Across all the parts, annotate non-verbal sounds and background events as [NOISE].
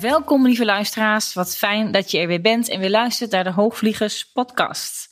Welkom lieve luisteraars, wat fijn dat je er weer bent en weer luistert naar de Hoogvliegers Podcast.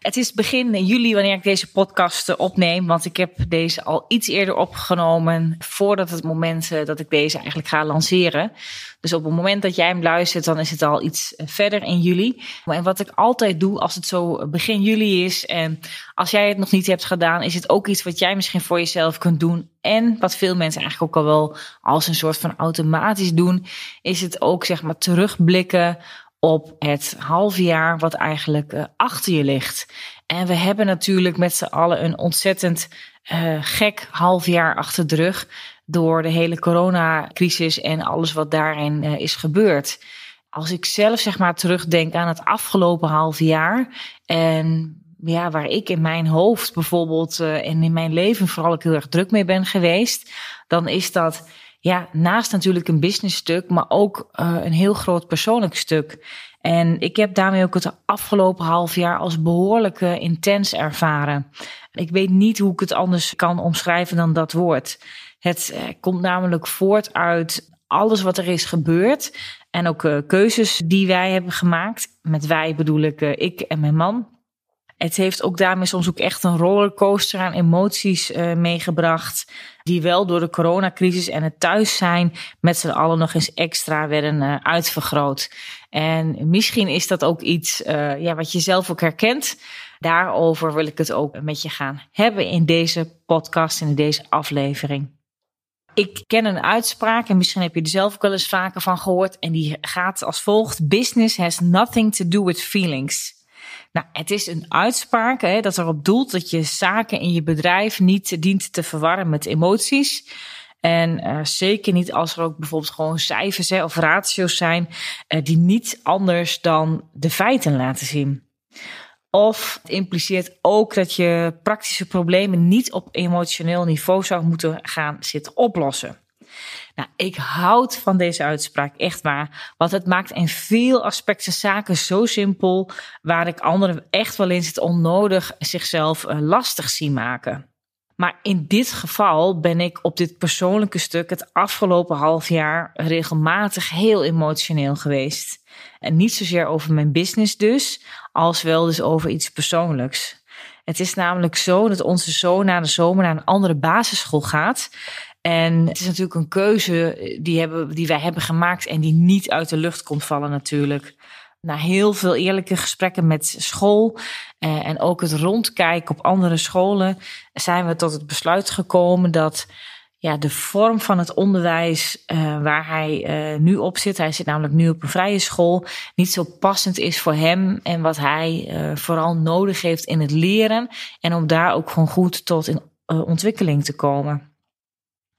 Het is begin juli wanneer ik deze podcast opneem, want ik heb deze al iets eerder opgenomen voordat het moment eh, dat ik deze eigenlijk ga lanceren. Dus op het moment dat jij hem luistert, dan is het al iets eh, verder in juli. En wat ik altijd doe als het zo begin juli is en als jij het nog niet hebt gedaan, is het ook iets wat jij misschien voor jezelf kunt doen. En wat veel mensen eigenlijk ook al wel als een soort van automatisch doen, is het ook zeg maar terugblikken op het halve jaar wat eigenlijk uh, achter je ligt. En we hebben natuurlijk met z'n allen een ontzettend uh, gek half jaar achter de rug door de hele coronacrisis en alles wat daarin uh, is gebeurd. Als ik zelf zeg maar terugdenk aan het afgelopen half jaar en ja, waar ik in mijn hoofd bijvoorbeeld en in mijn leven vooral ook heel erg druk mee ben geweest, dan is dat ja, naast natuurlijk een business stuk, maar ook uh, een heel groot persoonlijk stuk. En ik heb daarmee ook het afgelopen half jaar als behoorlijk intens ervaren. Ik weet niet hoe ik het anders kan omschrijven dan dat woord. Het uh, komt namelijk voort uit alles wat er is gebeurd. En ook keuzes die wij hebben gemaakt. Met wij bedoel ik ik en mijn man. Het heeft ook daarmee soms ook echt een rollercoaster aan emoties uh, meegebracht. Die wel door de coronacrisis en het thuis zijn met z'n allen nog eens extra werden uh, uitvergroot. En misschien is dat ook iets uh, ja, wat je zelf ook herkent. Daarover wil ik het ook met je gaan hebben in deze podcast in deze aflevering. Ik ken een uitspraak en misschien heb je er zelf ook wel eens vaker van gehoord. En die gaat als volgt: Business has nothing to do with feelings. Nou, het is een uitspraak hè, dat erop doelt dat je zaken in je bedrijf niet dient te verwarren met emoties. En uh, zeker niet als er ook bijvoorbeeld gewoon cijfers hè, of ratio's zijn uh, die niet anders dan de feiten laten zien. Of het impliceert ook dat je praktische problemen niet op emotioneel niveau zou moeten gaan zitten oplossen. Nou, ik houd van deze uitspraak, echt waar. Want het maakt in veel aspecten zaken zo simpel, waar ik anderen echt wel eens het onnodig zichzelf eh, lastig zie maken. Maar in dit geval ben ik op dit persoonlijke stuk het afgelopen half jaar regelmatig heel emotioneel geweest. En niet zozeer over mijn business dus, als wel dus over iets persoonlijks. Het is namelijk zo dat onze zoon na de zomer naar een andere basisschool gaat. En het is natuurlijk een keuze die, hebben, die wij hebben gemaakt en die niet uit de lucht komt vallen natuurlijk. Na heel veel eerlijke gesprekken met school eh, en ook het rondkijken op andere scholen zijn we tot het besluit gekomen dat ja, de vorm van het onderwijs uh, waar hij uh, nu op zit, hij zit namelijk nu op een vrije school, niet zo passend is voor hem en wat hij uh, vooral nodig heeft in het leren en om daar ook gewoon goed tot in ontwikkeling te komen.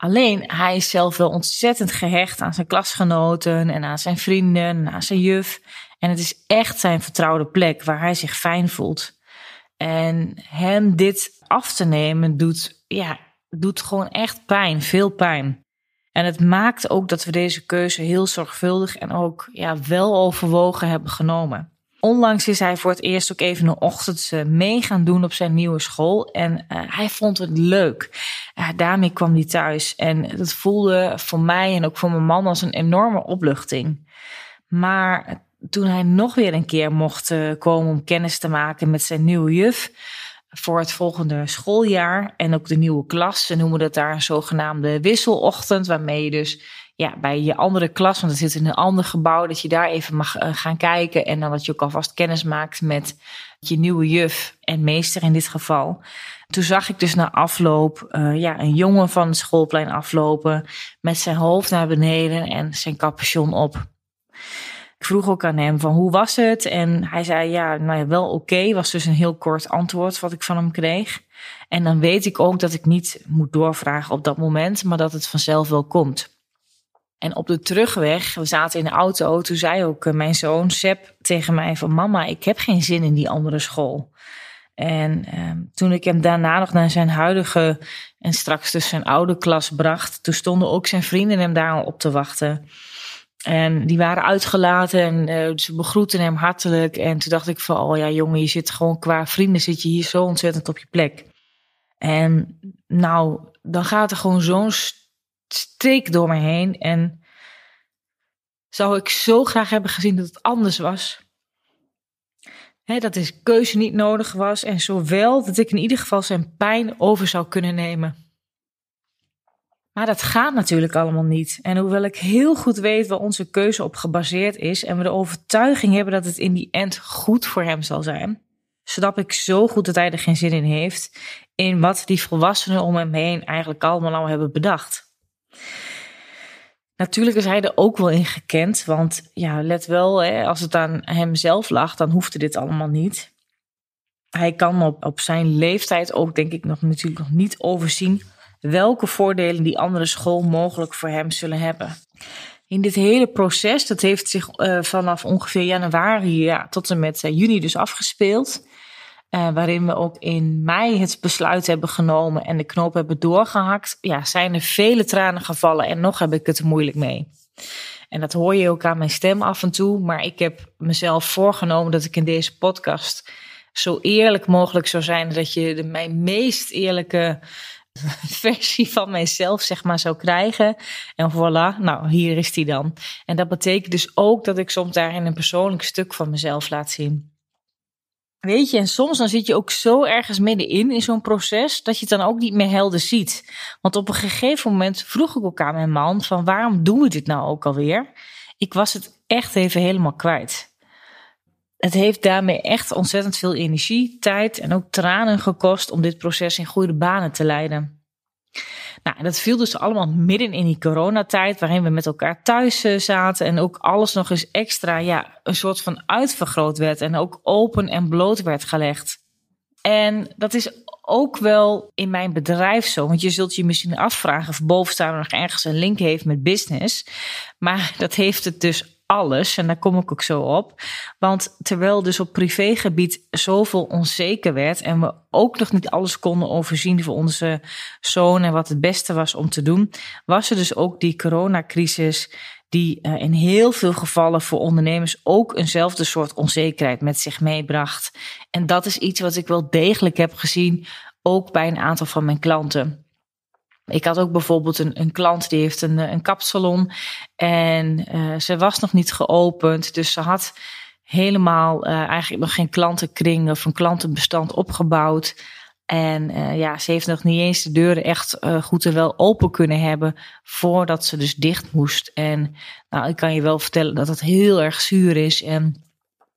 Alleen hij is zelf wel ontzettend gehecht aan zijn klasgenoten en aan zijn vrienden en aan zijn juf. En het is echt zijn vertrouwde plek waar hij zich fijn voelt. En hem dit af te nemen doet, ja, doet gewoon echt pijn, veel pijn. En het maakt ook dat we deze keuze heel zorgvuldig en ook ja, wel overwogen hebben genomen. Onlangs is hij voor het eerst ook even een ochtend mee gaan doen op zijn nieuwe school. En uh, hij vond het leuk. Uh, daarmee kwam hij thuis. En dat voelde voor mij en ook voor mijn man als een enorme opluchting. Maar toen hij nog weer een keer mocht komen om kennis te maken met zijn nieuwe juf voor het volgende schooljaar en ook de nieuwe klas. Ze noemen dat daar een zogenaamde wisselochtend, waarmee je dus ja, bij je andere klas, want het zit in een ander gebouw, dat je daar even mag uh, gaan kijken en dan dat je ook alvast kennis maakt met je nieuwe juf en meester in dit geval. Toen zag ik dus na afloop uh, ja, een jongen van het schoolplein aflopen met zijn hoofd naar beneden en zijn capuchon op. Ik vroeg ook aan hem van hoe was het? En hij zei ja, nou ja, wel oké. Was dus een heel kort antwoord wat ik van hem kreeg. En dan weet ik ook dat ik niet moet doorvragen op dat moment, maar dat het vanzelf wel komt. En op de terugweg, we zaten in de auto, toen zei ook eh, mijn zoon Seb tegen mij van mama, ik heb geen zin in die andere school. En eh, toen ik hem daarna nog naar zijn huidige en straks dus zijn oude klas bracht, toen stonden ook zijn vrienden hem daar al op te wachten. En die waren uitgelaten en uh, ze begroeten hem hartelijk. En toen dacht ik van, oh ja jongen, je zit gewoon qua vrienden, zit je hier zo ontzettend op je plek. En nou, dan gaat er gewoon zo'n streek door me heen. En zou ik zo graag hebben gezien dat het anders was. Dat deze keuze niet nodig was. En zowel dat ik in ieder geval zijn pijn over zou kunnen nemen. Maar dat gaat natuurlijk allemaal niet. En hoewel ik heel goed weet waar onze keuze op gebaseerd is en we de overtuiging hebben dat het in die end goed voor hem zal zijn, snap ik zo goed dat hij er geen zin in heeft in wat die volwassenen om hem heen eigenlijk allemaal al hebben bedacht. Natuurlijk is hij er ook wel in gekend, want ja, let wel, hè, als het aan hem zelf lag, dan hoefde dit allemaal niet. Hij kan op, op zijn leeftijd ook, denk ik, nog natuurlijk nog niet overzien welke voordelen die andere school mogelijk voor hem zullen hebben. In dit hele proces, dat heeft zich uh, vanaf ongeveer januari ja, tot en met uh, juni dus afgespeeld. Uh, waarin we ook in mei het besluit hebben genomen en de knoop hebben doorgehakt. Ja, zijn er vele tranen gevallen en nog heb ik het er moeilijk mee. En dat hoor je ook aan mijn stem af en toe. Maar ik heb mezelf voorgenomen dat ik in deze podcast zo eerlijk mogelijk zou zijn. Dat je de, mijn meest eerlijke [LAUGHS] versie van mijzelf, zeg maar, zou krijgen. En voilà, nou, hier is die dan. En dat betekent dus ook dat ik soms daarin een persoonlijk stuk van mezelf laat zien. Weet je, en soms dan zit je ook zo ergens middenin in zo'n proces dat je het dan ook niet meer helder ziet. Want op een gegeven moment vroeg ik elkaar mijn man van waarom doen we dit nou ook alweer? Ik was het echt even helemaal kwijt. Het heeft daarmee echt ontzettend veel energie, tijd en ook tranen gekost om dit proces in goede banen te leiden. Nou, dat viel dus allemaal midden in die coronatijd, waarin we met elkaar thuis eh, zaten en ook alles nog eens extra, ja, een soort van uitvergroot werd en ook open en bloot werd gelegd. En dat is ook wel in mijn bedrijf zo. Want je zult je misschien afvragen of bovenstaande nog ergens een link heeft met business. Maar [LAUGHS] dat heeft het dus alles. En daar kom ik ook zo op. Want terwijl dus op privégebied zoveel onzeker werd en we ook nog niet alles konden overzien voor onze zoon en wat het beste was om te doen, was er dus ook die coronacrisis die uh, in heel veel gevallen voor ondernemers ook eenzelfde soort onzekerheid met zich meebracht. En dat is iets wat ik wel degelijk heb gezien, ook bij een aantal van mijn klanten. Ik had ook bijvoorbeeld een, een klant die heeft een, een kapsalon en uh, ze was nog niet geopend. Dus ze had helemaal uh, eigenlijk nog geen klantenkring of een klantenbestand opgebouwd. En ja, ze heeft nog niet eens de deuren echt goed en wel open kunnen hebben voordat ze dus dicht moest. En nou, ik kan je wel vertellen dat het heel erg zuur is. En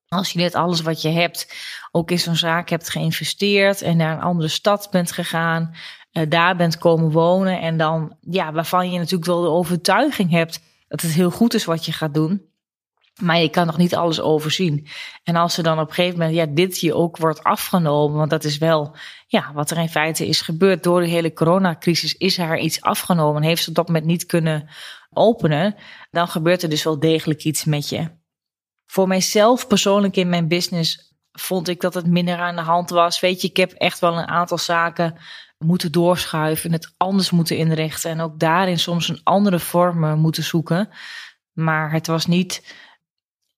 als je net alles wat je hebt ook in zo'n zaak hebt geïnvesteerd en naar een andere stad bent gegaan, daar bent komen wonen en dan, ja, waarvan je natuurlijk wel de overtuiging hebt dat het heel goed is wat je gaat doen. Maar je kan nog niet alles overzien. En als er dan op een gegeven moment, ja, dit je ook wordt afgenomen, want dat is wel, ja, wat er in feite is gebeurd door de hele coronacrisis, is haar iets afgenomen, heeft ze op dat moment niet kunnen openen, dan gebeurt er dus wel degelijk iets met je. Voor mijzelf persoonlijk in mijn business vond ik dat het minder aan de hand was. Weet je, ik heb echt wel een aantal zaken moeten doorschuiven, het anders moeten inrichten en ook daarin soms een andere vorm moeten zoeken. Maar het was niet.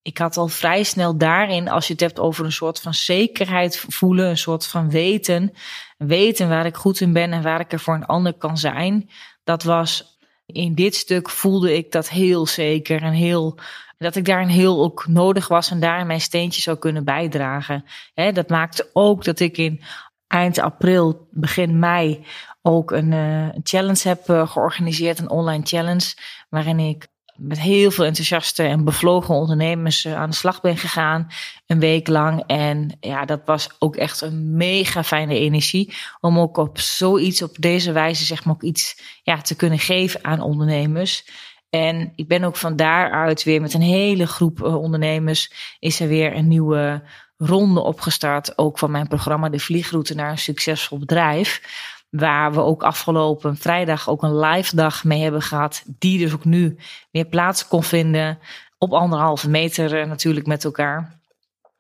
Ik had al vrij snel daarin, als je het hebt over een soort van zekerheid voelen, een soort van weten, weten waar ik goed in ben en waar ik er voor een ander kan zijn. Dat was in dit stuk voelde ik dat heel zeker en heel dat ik daarin heel ook nodig was en daar mijn steentje zou kunnen bijdragen. dat maakte ook dat ik in eind april, begin mei ook een uh, challenge heb uh, georganiseerd, een online challenge, waarin ik met heel veel enthousiaste en bevlogen ondernemers uh, aan de slag ben gegaan, een week lang. En ja, dat was ook echt een mega fijne energie om ook op zoiets, op deze wijze zeg maar ook iets ja, te kunnen geven aan ondernemers. En ik ben ook van daaruit weer met een hele groep eh, ondernemers is er weer een nieuwe ronde opgestart. Ook van mijn programma De Vliegroute naar een succesvol bedrijf. Waar we ook afgelopen vrijdag ook een live dag mee hebben gehad. Die dus ook nu weer plaats kon vinden. Op anderhalve meter eh, natuurlijk met elkaar.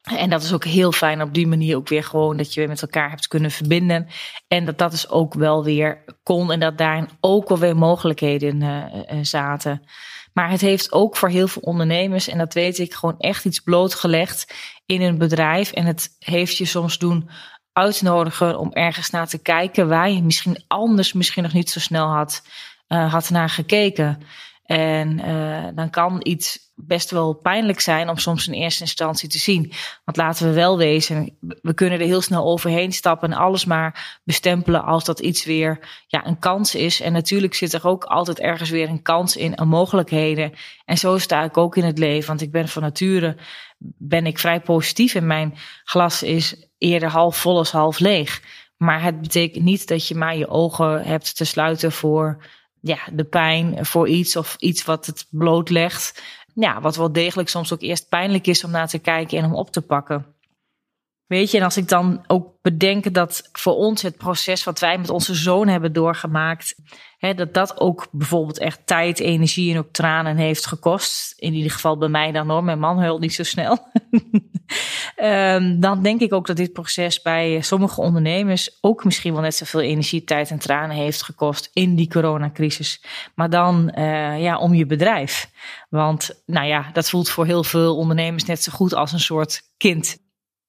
En dat is ook heel fijn op die manier ook weer gewoon dat je weer met elkaar hebt kunnen verbinden. En dat dat dus ook wel weer kon en dat daarin ook wel weer mogelijkheden uh, zaten. Maar het heeft ook voor heel veel ondernemers, en dat weet ik, gewoon echt iets blootgelegd in een bedrijf. En het heeft je soms doen uitnodigen om ergens naar te kijken waar je misschien anders misschien nog niet zo snel had, uh, had naar gekeken. En uh, dan kan iets best wel pijnlijk zijn om soms in eerste instantie te zien. Want laten we wel wezen, we kunnen er heel snel overheen stappen en alles maar bestempelen als dat iets weer ja, een kans is. En natuurlijk zit er ook altijd ergens weer een kans in en mogelijkheden. En zo sta ik ook in het leven, want ik ben van nature ben ik vrij positief en mijn glas is eerder half vol als half leeg. Maar het betekent niet dat je maar je ogen hebt te sluiten voor ja, de pijn, voor iets of iets wat het blootlegt ja, wat wel degelijk soms ook eerst pijnlijk is om naar te kijken en om op te pakken. Weet je, en als ik dan ook bedenk dat voor ons het proces wat wij met onze zoon hebben doorgemaakt, hè, dat dat ook bijvoorbeeld echt tijd, energie en ook tranen heeft gekost. In ieder geval bij mij dan hoor, mijn man huilt niet zo snel. um, [LAUGHS] dan denk ik ook dat dit proces bij sommige ondernemers ook misschien wel net zoveel energie, tijd en tranen heeft gekost in die coronacrisis. Maar dan uh, ja, om je bedrijf. Want nou ja, dat voelt voor heel veel ondernemers net zo goed als een soort kind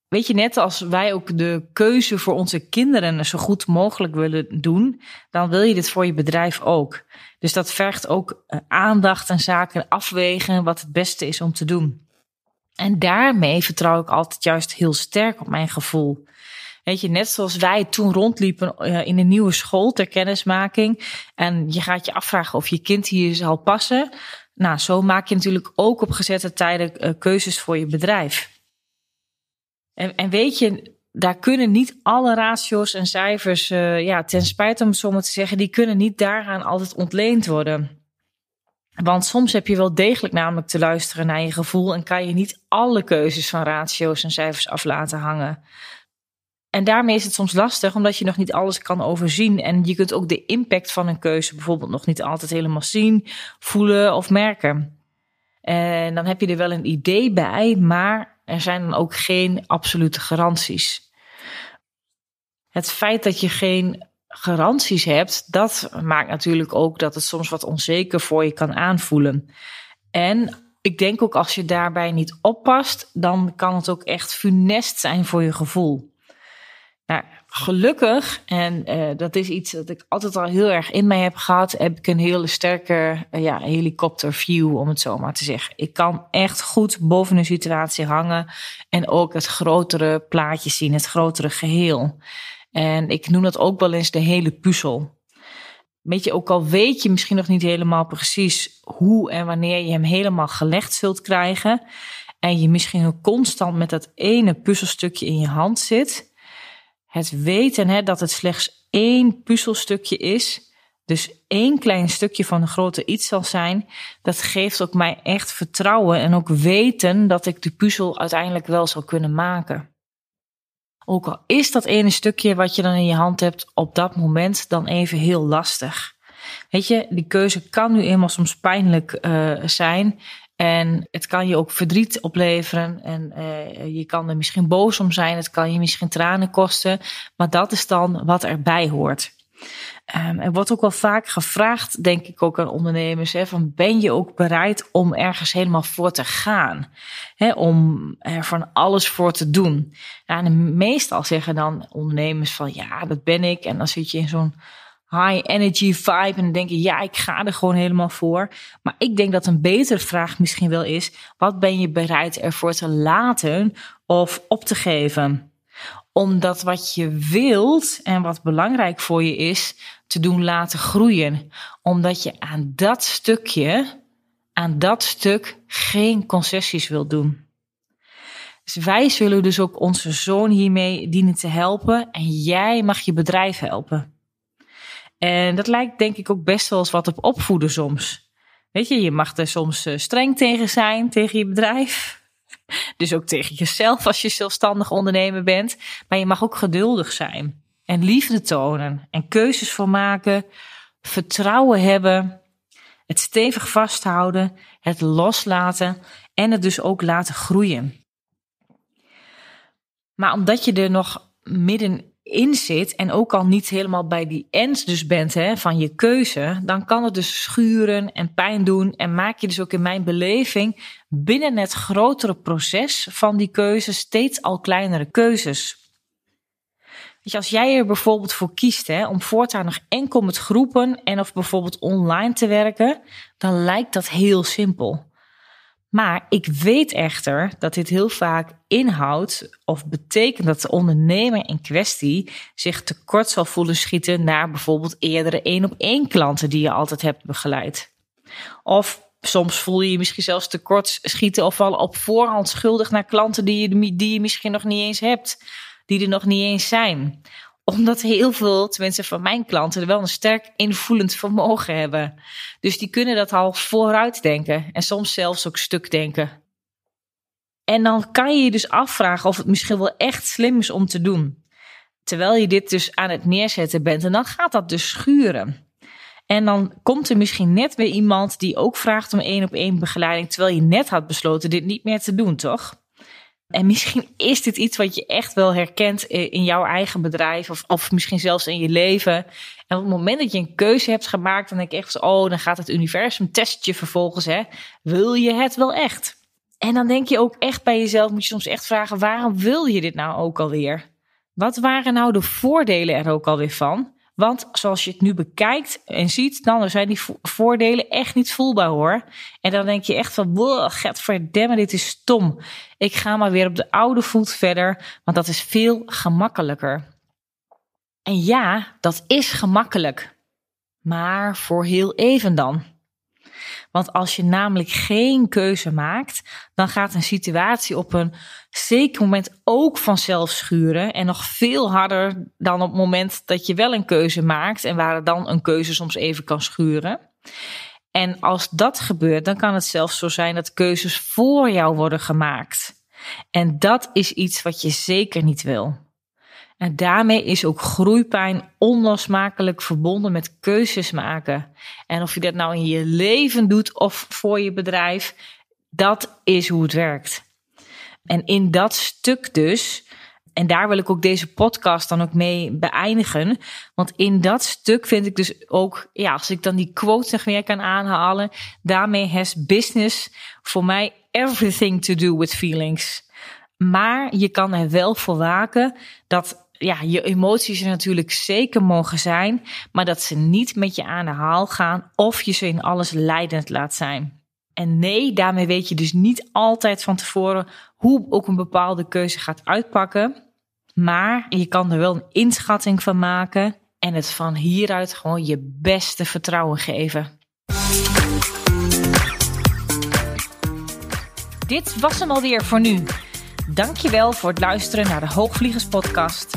Weet je, net als wij ook de keuze voor onze kinderen zo goed mogelijk willen doen, dan wil je dit voor je bedrijf ook. Dus dat vergt ook eh, aandacht en zaken afwegen wat het beste is om te doen. En daarmee vertrouw ik altijd juist heel sterk op mijn gevoel. Weet je, net zoals wij toen rondliepen eh, in een nieuwe school ter kennismaking. En je gaat je afvragen of je kind hier zal passen. Nou, zo maak je natuurlijk ook op gezette tijden eh, keuzes voor je bedrijf. En, en weet je, daar kunnen niet alle ratio's en cijfers, uh, ja, ten spijt om het te zeggen, die kunnen niet daaraan altijd ontleend worden. Want soms heb je wel degelijk namelijk te luisteren naar je gevoel en kan je niet alle keuzes van ratio's en cijfers af laten hangen. En daarmee is het soms lastig, omdat je nog niet alles kan overzien. En je kunt ook de impact van een keuze bijvoorbeeld nog niet altijd helemaal zien, voelen of merken. En dan heb je er wel een idee bij, maar er zijn dan ook geen absolute garanties. Het feit dat je geen garanties hebt, dat maakt natuurlijk ook dat het soms wat onzeker voor je kan aanvoelen. En ik denk ook als je daarbij niet oppast, dan kan het ook echt funest zijn voor je gevoel. Nou, gelukkig, en uh, dat is iets dat ik altijd al heel erg in mij heb gehad, heb ik een hele sterke uh, ja, helikopterview, om het zo maar te zeggen. Ik kan echt goed boven een situatie hangen en ook het grotere plaatje zien, het grotere geheel. En ik noem dat ook wel eens de hele puzzel. Weet je, ook al weet je misschien nog niet helemaal precies hoe en wanneer je hem helemaal gelegd zult krijgen. En je misschien constant met dat ene puzzelstukje in je hand zit het weten hè, dat het slechts één puzzelstukje is, dus één klein stukje van een grote iets zal zijn, dat geeft ook mij echt vertrouwen en ook weten dat ik de puzzel uiteindelijk wel zal kunnen maken. Ook al is dat ene stukje wat je dan in je hand hebt op dat moment dan even heel lastig. Weet je, die keuze kan nu eenmaal soms pijnlijk uh, zijn. En het kan je ook verdriet opleveren. En uh, je kan er misschien boos om zijn. Het kan je misschien tranen kosten. Maar dat is dan wat erbij hoort. Um, er wordt ook wel vaak gevraagd, denk ik ook aan ondernemers, hè, van ben je ook bereid om ergens helemaal voor te gaan? Hè, om er van alles voor te doen. En meestal zeggen dan ondernemers van ja, dat ben ik. En dan zit je in zo'n high energy vibe. En dan denk je, ja, ik ga er gewoon helemaal voor. Maar ik denk dat een betere vraag misschien wel is: wat ben je bereid ervoor te laten of op te geven? Omdat wat je wilt en wat belangrijk voor je is, te doen laten groeien. Omdat je aan dat stukje, aan dat stuk geen concessies wil doen. Dus wij zullen dus ook onze zoon hiermee dienen te helpen en jij mag je bedrijf helpen. En dat lijkt denk ik ook best wel eens wat op opvoeden soms. Weet je, je mag er soms eh, streng tegen zijn, tegen je bedrijf. [LAUGHS] Dus ook tegen jezelf als je zelfstandig ondernemer bent. Maar je mag ook geduldig zijn. En liefde tonen. En keuzes voor maken. Vertrouwen hebben. Het stevig vasthouden. Het loslaten. En het dus ook laten groeien. Maar omdat je er nog middenin zit en ook al niet helemaal bij die end dus bent hè, van je keuze, dan kan het dus schuren en pijn doen en maak je dus ook in mijn beleving binnen het grotere proces van die keuze steeds al kleinere keuzes. Weet je, als jij er bijvoorbeeld voor kiest hè, om voortaan nog enkel met groepen en of bijvoorbeeld online te werken, dan lijkt dat heel simpel. Maar ik weet echter dat dit heel vaak inhoudt of betekent dat de ondernemer in kwestie zich tekort zal voelen schieten naar bijvoorbeeld eerdere één op één klanten die je altijd hebt begeleid. Of soms voel je je misschien zelfs tekort schieten of al op voorhand schuldig naar klanten die je, die je misschien nog niet eens hebt, die er nog niet eens zijn omdat heel veel, tenminste van mijn klanten, er wel een sterk invoelend vermogen hebben. Dus die kunnen dat al vooruit denken en soms zelfs ook stuk denken. En dan kan je je dus afvragen of het misschien wel echt slim is om te doen. Terwijl je dit dus aan het neerzetten bent. En dan gaat dat dus schuren. En dan komt er misschien net weer iemand die ook vraagt om één op één begeleiding. Terwijl je net had besloten dit niet meer te doen, toch? En misschien is dit iets wat je echt wel herkent in jouw eigen bedrijf of, of misschien zelfs in je leven. En op het moment dat je een keuze hebt gemaakt, dan denk ik echt oh, dan gaat het universum testje vervolgens, hè. Wil je het wel echt? En dan denk je ook echt bij jezelf, moet je soms echt vragen, waarom wil je dit nou ook alweer? Wat waren nou de voordelen er ook alweer van? Want zoals je het nu bekijkt en ziet, dan zijn die voordelen echt niet voelbaar hoor. En dan denk je echt van, wow, verdemmen, dit is stom. Ik ga maar weer op de oude voet verder, want dat is veel gemakkelijker. En ja, dat is gemakkelijk. Maar voor heel even dan. Want als je namelijk geen keuze maakt, dan gaat een situatie op een zeker moment ook vanzelf schuren. En nog veel harder dan op het moment dat je wel een keuze maakt en waar dan een keuze soms even kan schuren. En als dat gebeurt, dan kan het zelfs zo zijn dat keuzes voor jou worden gemaakt. En dat is iets wat je zeker niet wil. En daarmee is ook groeipijn onlosmakelijk verbonden met keuzes maken. En of je dat nou in je leven doet of voor je bedrijf, dat is hoe het werkt. En in dat stuk dus, en daar wil ik ook deze podcast dan ook mee beëindigen. Want in dat stuk vind ik dus ook, ja, als ik dan die quote nog meer kan aanhalen, daarmee has business voor mij everything to do with feelings. Maar je kan er wel voor waken dat ja, je emoties er natuurlijk zeker mogen zijn, maar dat ze niet met je aan de haal gaan of je ze in alles leidend laat zijn. En nee, daarmee weet je dus niet altijd van tevoren hoe ook een bepaalde keuze gaat uitpakken. Maar je kan er wel een inschatting van maken en het van hieruit gewoon je beste vertrouwen geven. Dit was hem alweer voor nu. Dankjewel voor het luisteren naar de Hoogvliegers podcast.